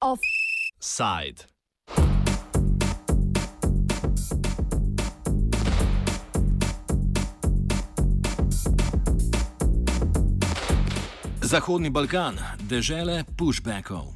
Offside. Zahodni Balkan, dežele pushbackov.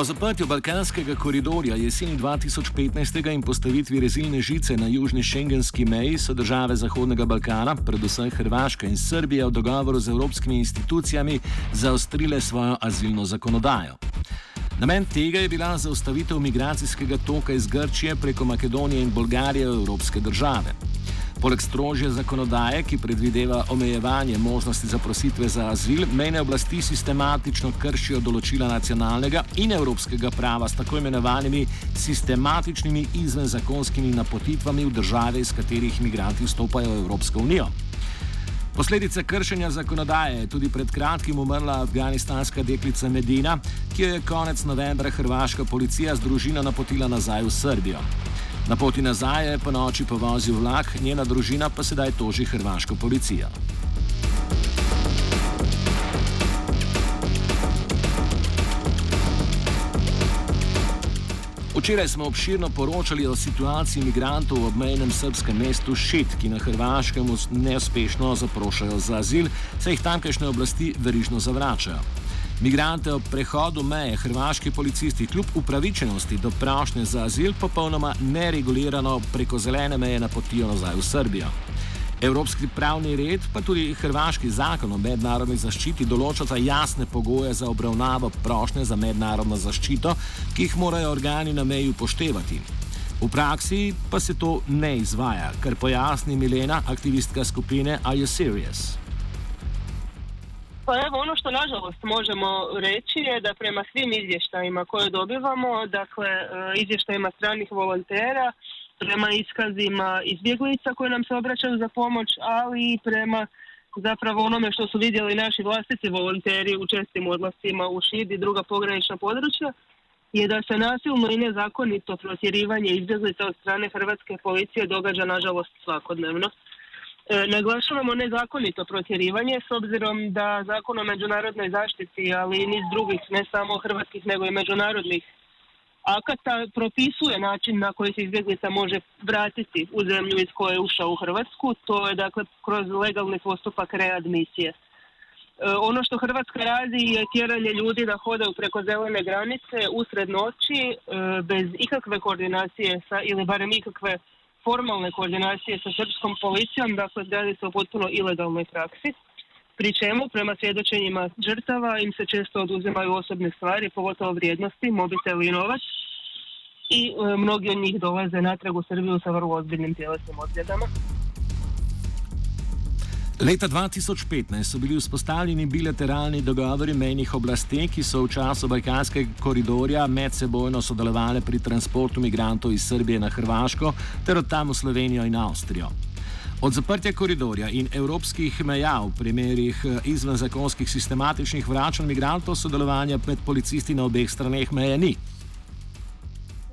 Po zaprtju Balkanskega koridorja jeseni 2015 in postavitvi rezilne žice na južni šengenski meji so države Zahodnega Balkana, predvsem Hrvaška in Srbija, v dogovoru z evropskimi institucijami zaostrile svojo azilno zakonodajo. Namen tega je bila zaustavitev migracijskega toka iz Grčije preko Makedonije in Bolgarije v evropske države. Poleg strožje zakonodaje, ki predvideva omejevanje možnosti zaprositve za azil, mejne oblasti sistematično kršijo določila nacionalnega in evropskega prava s tako imenovanimi sistematičnimi izvenzakonskimi napotitvami v države, iz katerih imigranti vstopajo v Evropsko unijo. Posledice kršenja zakonodaje je tudi pred kratkim umrla afganistanska deklica Medina, ki jo je konec novembra hrvaška policija z družino napotila nazaj v Srbijo. Na poti nazaj je po noči povozil vlak, njena družina pa sedaj toži hrvaško policijo. Včeraj smo obširno poročali o situaciji imigrantov v obmejnem srpskem mestu Šit, ki na Hrvaškem neuspešno zaprošajo za azil, saj jih tamkajšnje oblasti verižno zavračajo. Migrante ob prehodu meje hrvaški policisti kljub upravičenosti do prošnje za azil popolnoma neregulirano preko zelene meje napotijo nazaj v Srbijo. Evropski pravni red, pa tudi hrvaški zakon o mednarodni zaščiti določata jasne pogoje za obravnavo prošnje za mednarodno zaščito, ki jih morajo organi na meji upoštevati. V praksi pa se to ne izvaja, kar pojasni Milena, aktivistka skupine Are You Serious? Pa evo ono što nažalost možemo reći je da prema svim izvještajima koje dobivamo, dakle e, izvještajima stranih volontera, prema iskazima izbjeglica koje nam se obraćaju za pomoć, ali i prema zapravo onome što su vidjeli naši vlastiti volonteri u čestim odlascima u Šid i druga pogranična područja, je da se nasilno i nezakonito protjerivanje izbjeglica od strane hrvatske policije događa nažalost svakodnevno. E, naglašavamo nezakonito protjerivanje s obzirom da zakon o međunarodnoj zaštiti, ali i niz drugih, ne samo hrvatskih, nego i međunarodnih akata propisuje način na koji se izbjeglica može vratiti u zemlju iz koje je ušao u Hrvatsku. To je dakle kroz legalni postupak readmisije. E, ono što Hrvatska radi je tjeranje ljudi da hodaju preko zelene granice usred noći e, bez ikakve koordinacije sa, ili barem ikakve formalne koordinacije sa srpskom policijom, dakle radi se o potpuno ilegalnoj praksi. Pri čemu, prema svjedočenjima žrtava, im se često oduzimaju osobne stvari, pogotovo vrijednosti, mobitel i novac. I e, mnogi od njih dolaze natrag u Srbiju sa vrlo ozbiljnim tjelesnim ozljedama. Leta 2015 so bili vzpostavljeni bilateralni dogovori mejnih oblasti, ki so v času Balkanskega koridorja medsebojno sodelovali pri transportu migrantov iz Srbije na Hrvaško ter od tam v Slovenijo in Avstrijo. Od zaprtja koridorja in evropskih meja v primerih eh, izvenzakonskih sistematičnih vračanj migrantov sodelovanja med policisti na obeh straneh meje ni.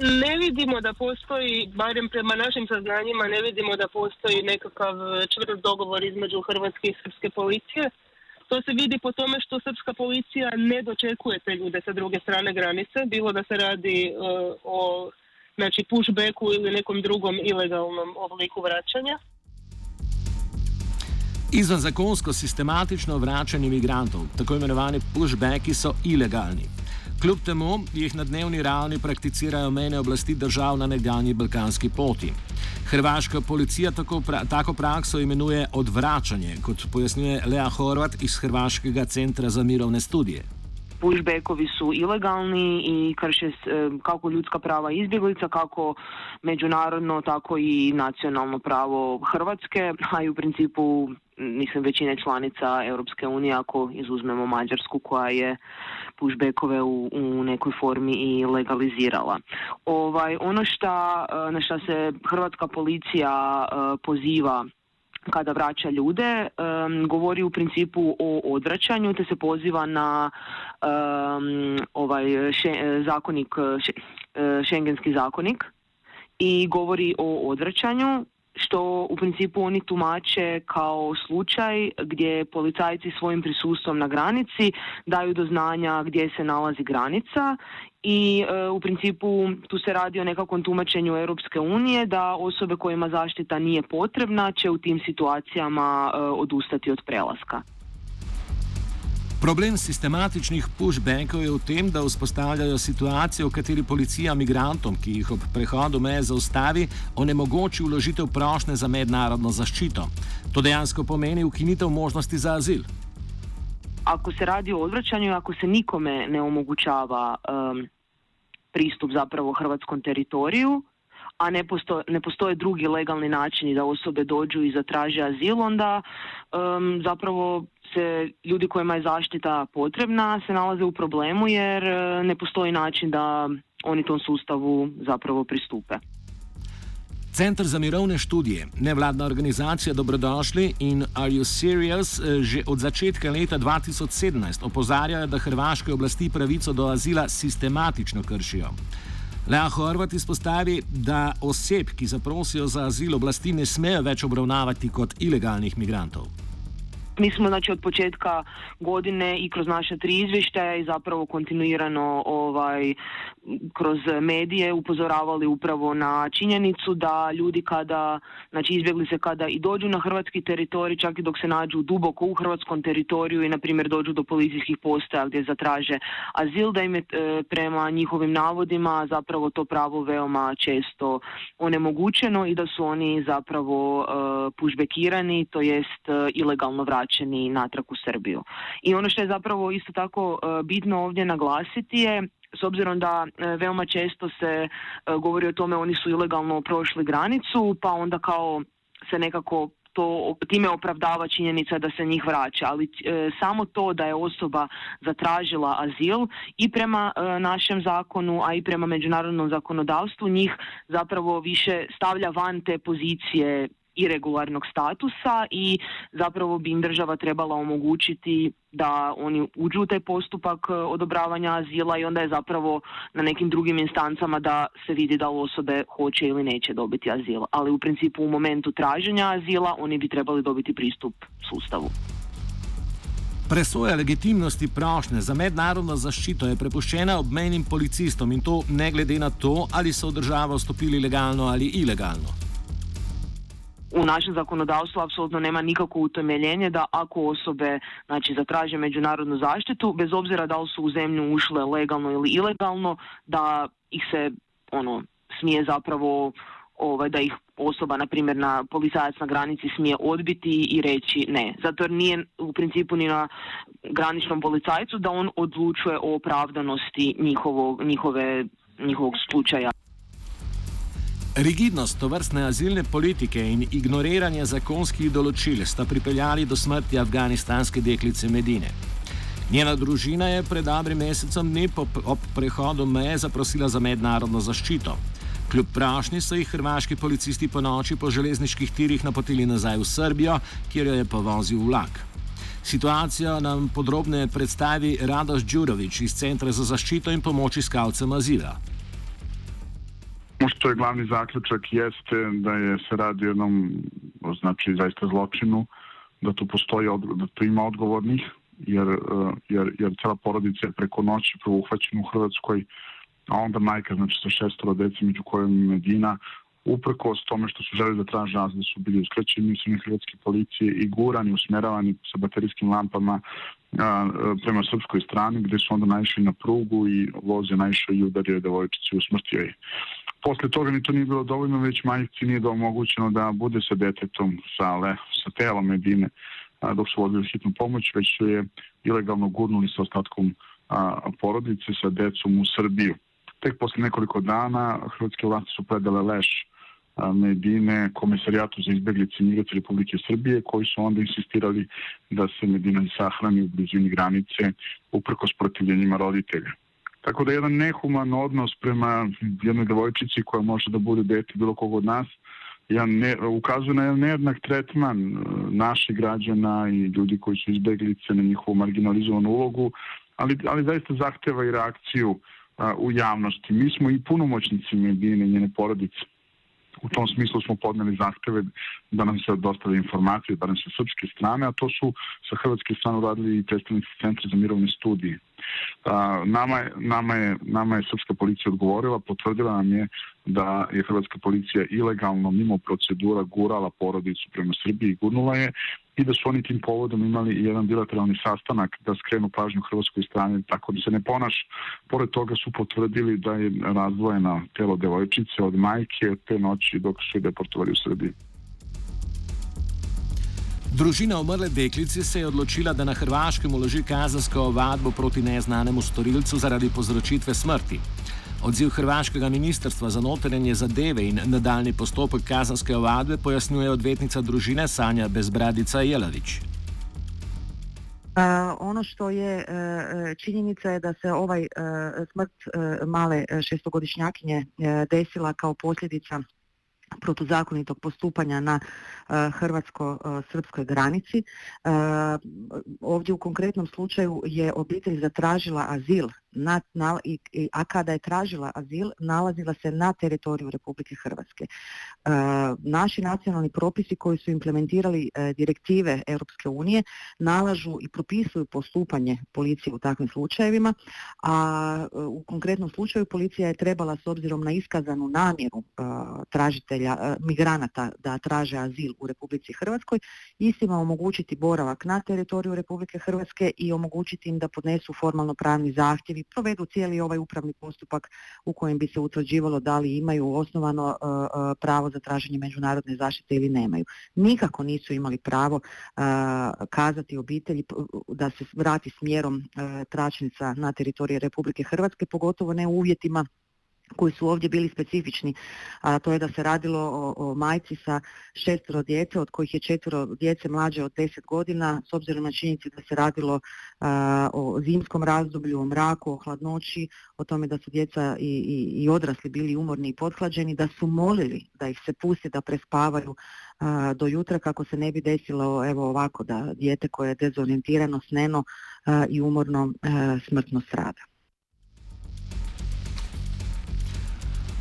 Ne vidimo da postoji, barem prema našim saznanjima, ne vidimo da postoji nekakav čvrst dogovor između Hrvatske i Srpske policije. To se vidi po tome što Srpska policija ne dočekuje te ljude sa druge strane granice, bilo da se radi uh, o znači, pushbacku ili nekom drugom ilegalnom obliku vraćanja. Izvenzakonsko sistematično vračanje imigrantov, tako imenovani pushbacki, so ilegalni. Kljub temu jih na dnevni ravni prakticirajo mejne oblasti držav na nekdanji balkanski poti. Hrvaška policija tako, pra, tako prakso imenuje odvračanje, kot pojasnjuje Lea Horvat iz Hrvaškega centra za mirovne studije. pushbackovi su ilegalni i krše kako ljudska prava izbjeglica, kako međunarodno, tako i nacionalno pravo Hrvatske, a i u principu mislim većine članica Europske unije ako izuzmemo Mađarsku koja je pushbackove u, u nekoj formi i legalizirala. Ovaj ono šta, na šta se hrvatska policija poziva kada vraća ljude, govori u principu o odvraćanju te se poziva na ovaj zakonik, šengenski zakonik i govori o odvraćanju što u principu oni tumače kao slučaj gdje policajci svojim prisustvom na granici daju do znanja gdje se nalazi granica i e, u principu tu se radi o nekakvom tumačenju Europske unije da osobe kojima zaštita nije potrebna će u tim situacijama e, odustati od prelaska. Problem sistematičnih pushbackov je v tem, da vzpostavljajo situacijo, v kateri policija migrantom, ki jih ob prehodu meje zaustavi, onemogoči vložitev prošnje za mednarodno zaščito. To dejansko pomeni ukinitev možnosti za azil. Ako se radi o odvraćanju, ako se nikome ne omogućava um, pristup zapravo hrvatskom teritoriju, a ne, posto, ne postoje drugi legalni načini da osobe dođu i zatraže azil, onda um, zapravo se ljudi kojima je zaštita potrebna se nalaze u problemu jer e, ne postoji način da oni tom sustavu zapravo pristupe. Centr za mirovne študije, nevladna organizacija Dobrodošli in Are You Serious e, že od začetka leta 2017 opozarjajo, da hrvaške oblasti pravico do azila sistematično kršijo. Lea Horvat izpostavi, da oseb, ki zaprosijo za azil, oblasti ne smejo več obravnavati kot ilegalnih migrantov. Mi smo znači od početka godine i kroz naša tri izvještaja i zapravo kontinuirano ovaj kroz medije upozoravali upravo na činjenicu da ljudi kada, znači izbjegli se kada i dođu na hrvatski teritorij, čak i dok se nađu duboko u hrvatskom teritoriju i na primjer dođu do policijskih postaja gdje zatraže azil, da im je e, prema njihovim navodima zapravo to pravo veoma često onemogućeno i da su oni zapravo uh, pušbekirani, to jest uh, ilegalno vraćeni natrag u Srbiju. I ono što je zapravo isto tako bitno ovdje naglasiti je s obzirom da e, veoma često se e, govori o tome oni su ilegalno prošli granicu, pa onda kao se nekako to time opravdava činjenica da se njih vraća, ali e, samo to da je osoba zatražila azil i prema našem zakonu, a i prema međunarodnom zakonodavstvu njih zapravo više stavlja van te pozicije irregularnog statusa i zapravo bi im država trebala omogućiti da oni uđu u taj postupak e, odobravanja azila i onda je zapravo na nekim drugim instancama da se vidi da li osobe hoće ili neće dobiti azil. Ali u principu u momentu traženja azila oni bi trebali dobiti pristup sustavu. Presoja legitimnosti prošnje za mednarodno zaščito je prepuščena obmejnim policistom in to ne glede na to, ali so v državo vstopili legalno ali ilegalno. U našem zakonodavstvu apsolutno nema nikakvo utemeljenje da ako osobe znači, zatraže međunarodnu zaštitu, bez obzira da li su u zemlju ušle legalno ili ilegalno, da ih se ono smije zapravo ovaj, da ih osoba, na primjer, na policajac na granici smije odbiti i reći ne. Zato jer nije u principu ni na graničnom policajcu da on odlučuje o opravdanosti njihovog, njihove, njihovog slučaja. Rigidnost tovrstne azilne politike in ignoriranje zakonskih določil sta pripeljali do smrti afganistanske deklice Medine. Njena družina je pred dobrim mesecem po ob prehodu meje zaprosila za mednarodno zaščito. Kljub prašnji so jih hrvaški policisti po noči po železniških tirih napotili nazaj v Srbijo, kjer jo je povozil vlak. Situacijo nam podrobneje predstavi Radoš Đurović iz Centra za zaščito in pomoč iskalcem azila. Što je glavni zaključak jeste da je se radi o jednom znači zaista zločinu, da tu postoji da tu ima odgovornih jer, e, jer, jer cela porodica je preko noći prvo uhvaćena u Hrvatskoj, a onda majka znači sa šestoro dece među kojom je Medina uprkos tome što su želi da traže da su bili uskrećeni su hrvatske policije i gurani, usmjeravani sa baterijskim lampama prema srpskoj strani gdje su onda naišli na prugu i voz je naišao i udario devojčici usmrtio je. Posle toga ni to nije bilo dovoljno, već majici nije omogućeno da bude sa detetom, sa, le, sa telom Medine, a, dok su vodili hitnu pomoć, već su je ilegalno gurnuli sa ostatkom porodice, sa decom u Srbiju. Tek posle nekoliko dana hrvatske vlasti su predale leš Medine komisarijatu za izbjeglice i migracije Republike Srbije koji su onda insistirali da se Medina sahrani u blizini granice uprkos protivljenjima roditelja. Tako da jedan nehuman odnos prema jednoj devojčici koja može da bude dete bilo kog od nas jedan ne, ukazuje na jedan nejednak tretman naših građana i ljudi koji su izbeglice na njihovu marginalizovanu ulogu, ali, ali zaista zahteva i reakciju a, u javnosti. Mi smo i punomoćnici Medine i njene porodice. U tom smislu smo podneli zahteve da nam se dostave informacije, barem sa srpske strane, a to su sa hrvatske strane radili i predstavnici Centra za mirovne studije. Nama, je, nama, je, nama je srpska policija odgovorila, potvrdila nam je da je hrvatska policija ilegalno mimo procedura gurala porodicu prema Srbiji i gurnula je i da su oni tim povodom imali jedan bilateralni sastanak da skrenu pažnju hrvatskoj strani tako da se ne ponaš. Pored toga su potvrdili da je razdvojena telo devojčice od majke te noći dok su je deportovali u Srbiji. Družina umrle deklice se je odločila, da na Hrvaškem uloži kazansko ovadbo proti neznanemu storilcu zaradi povzročitve smrti. Odziv Hrvaškega ministrstva za notranje zadeve in nadaljni postopek kazanske ovadbe pojasnjuje odvetnica družine Sanja Bezbradica Jelavić. Uh, ono što je uh, činjenica je da se ovaj uh, smrt male šestogodišnjakinje desila kao posljedica protuzakonitog postupanja na hrvatsko-srpskoj granici. Ovdje u konkretnom slučaju je obitelj zatražila azil na, na, a kada je tražila azil nalazila se na teritoriju Republike Hrvatske. E, naši nacionalni propisi koji su implementirali e, direktive Europske unije nalažu i propisuju postupanje policije u takvim slučajevima, a e, u konkretnom slučaju policija je trebala s obzirom na iskazanu namjeru e, tražitelja e, migranata da traže azil u Republici Hrvatskoj istima omogućiti boravak na teritoriju Republike Hrvatske i omogućiti im da podnesu formalno pravni provedu cijeli ovaj upravni postupak u kojem bi se utvrđivalo da li imaju osnovano uh, uh, pravo za traženje međunarodne zaštite ili nemaju. Nikako nisu imali pravo uh, kazati obitelji da se vrati smjerom tračnica na teritorije Republike Hrvatske, pogotovo ne u uvjetima koji su ovdje bili specifični, a to je da se radilo o, o majci sa šestero djece, od kojih je četvero djece mlađe od deset godina, s obzirom na činjenici da se radilo a, o zimskom razdoblju, o mraku, o hladnoći, o tome da su djeca i, i, i odrasli bili umorni i pothlađeni, da su molili da ih se pusti da prespavaju a, do jutra kako se ne bi desilo evo ovako da dijete koje je dezorijentirano, sneno a, i umorno smrtno strada.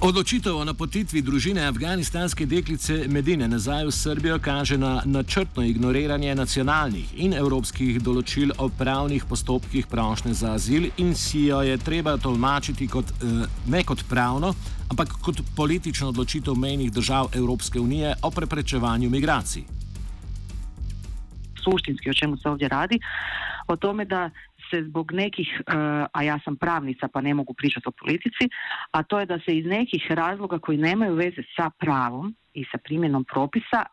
Odločitev o napotitvi družine afganistanske deklice Medine nazaj v Srbijo kaže na načrtno ignoriranje nacionalnih in evropskih določil o pravnih postopkih prošnje za azil in si jo je treba tolmačiti kot, eh, ne kot pravno, ampak kot politično odločitev mejnih držav Evropske unije o preprečevanju migracij. Suštinski, o čemu se ovdje radi, o tome da se zbog nekih, e, a ja sam pravnica pa ne mogu pričati o politici, a to je da se iz nekih razloga koji nemaju veze sa pravom i sa primjenom propisa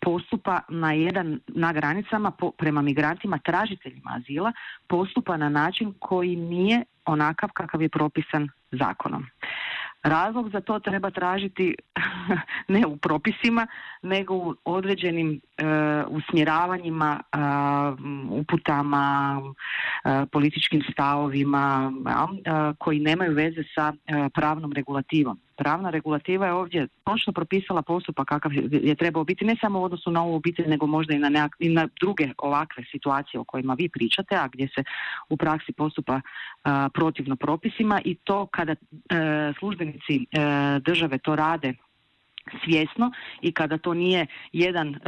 postupa na jedan na granicama po, prema migrantima tražiteljima azila postupa na način koji nije onakav kakav je propisan zakonom. Razlog za to treba tražiti ne u propisima, nego u određenim e, usmjeravanjima, e, uputama, e, političkim stavovima koji nemaju veze sa e, pravnom regulativom pravna regulativa je ovdje točno propisala postupak kakav je trebao biti ne samo u odnosu na ovu obitelj nego možda i na, i na druge ovakve situacije o kojima vi pričate, a gdje se u praksi postupa a, protivno propisima i to kada e, službenici e, države to rade svjesno i kada to nije jedan e,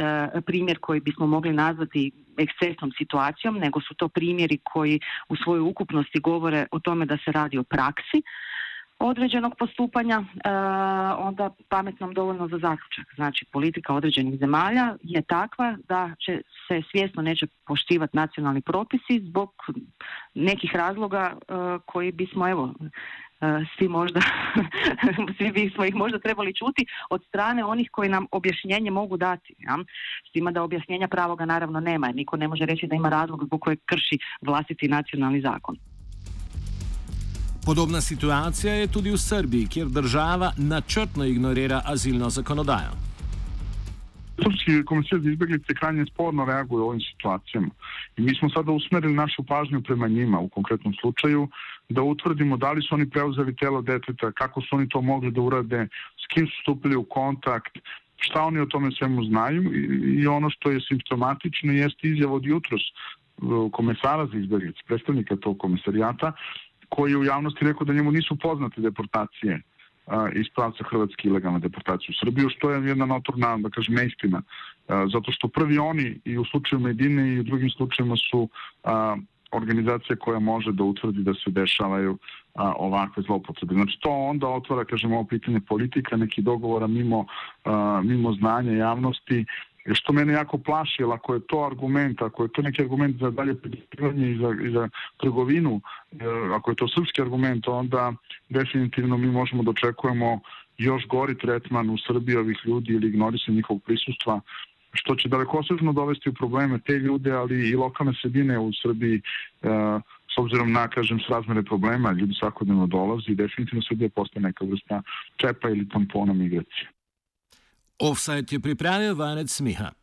primjer koji bismo mogli nazvati ekscesnom situacijom, nego su to primjeri koji u svojoj ukupnosti govore o tome da se radi o praksi određenog postupanja, e, onda pametnom dovoljno za zaključak. Znači, politika određenih zemalja je takva da će se svjesno neće poštivati nacionalni propisi zbog nekih razloga e, koji bismo, evo, e, svi možda, svi bismo ih možda trebali čuti od strane onih koji nam objašnjenje mogu dati. Ja? S tima da objašnjenja pravoga naravno nema, jer niko ne može reći da ima razlog zbog kojeg krši vlastiti nacionalni zakon. Podobna situacija je tudi v Srbiji, kjer država načrtno ignorira azilno zakonodajo. Srpski komisija za izbjeglice krajnje sporno reaguje u ovim situacijama. I mi smo sada usmerili našu pažnju prema njima u konkretnom slučaju da utvrdimo da li su oni preuzeli telo deteta, kako su oni to mogli da urade, s kim su stupili u kontakt šta oni o tome svemu znaju i, i ono što je simptomatično jeste izjav od jutros komesara za izbjeglice, predstavnika tog komisarijata, koji je u javnosti rekao da njemu nisu poznate deportacije iz pravca Hrvatske ilegalne deportacije u Srbiju, što je jedna notorna, da kažem, neistina. Zato što prvi oni i u slučaju Medine i u drugim slučajima su organizacija koja može da utvrdi da se dešavaju ovakve zloupotrebe. Znači to onda otvara, kažemo, ovo pitanje politika, neki dogovora mimo, mimo znanja javnosti što mene jako plaši, jer ako je to argument, ako je to neki argument za dalje i za, i za trgovinu, e, ako je to srpski argument, onda definitivno mi možemo da očekujemo još gori tretman u Srbiji ovih ljudi ili ignorisanje njihovog prisustva, što će dalekosežno dovesti u probleme te ljude, ali i lokalne sredine u Srbiji, e, s obzirom na, kažem, srazmere problema, ljudi svakodnevno dolazi i definitivno Srbija postaje neka vrsta čepa ili tampona migracije. Offside je pripravil Vanec Smiha.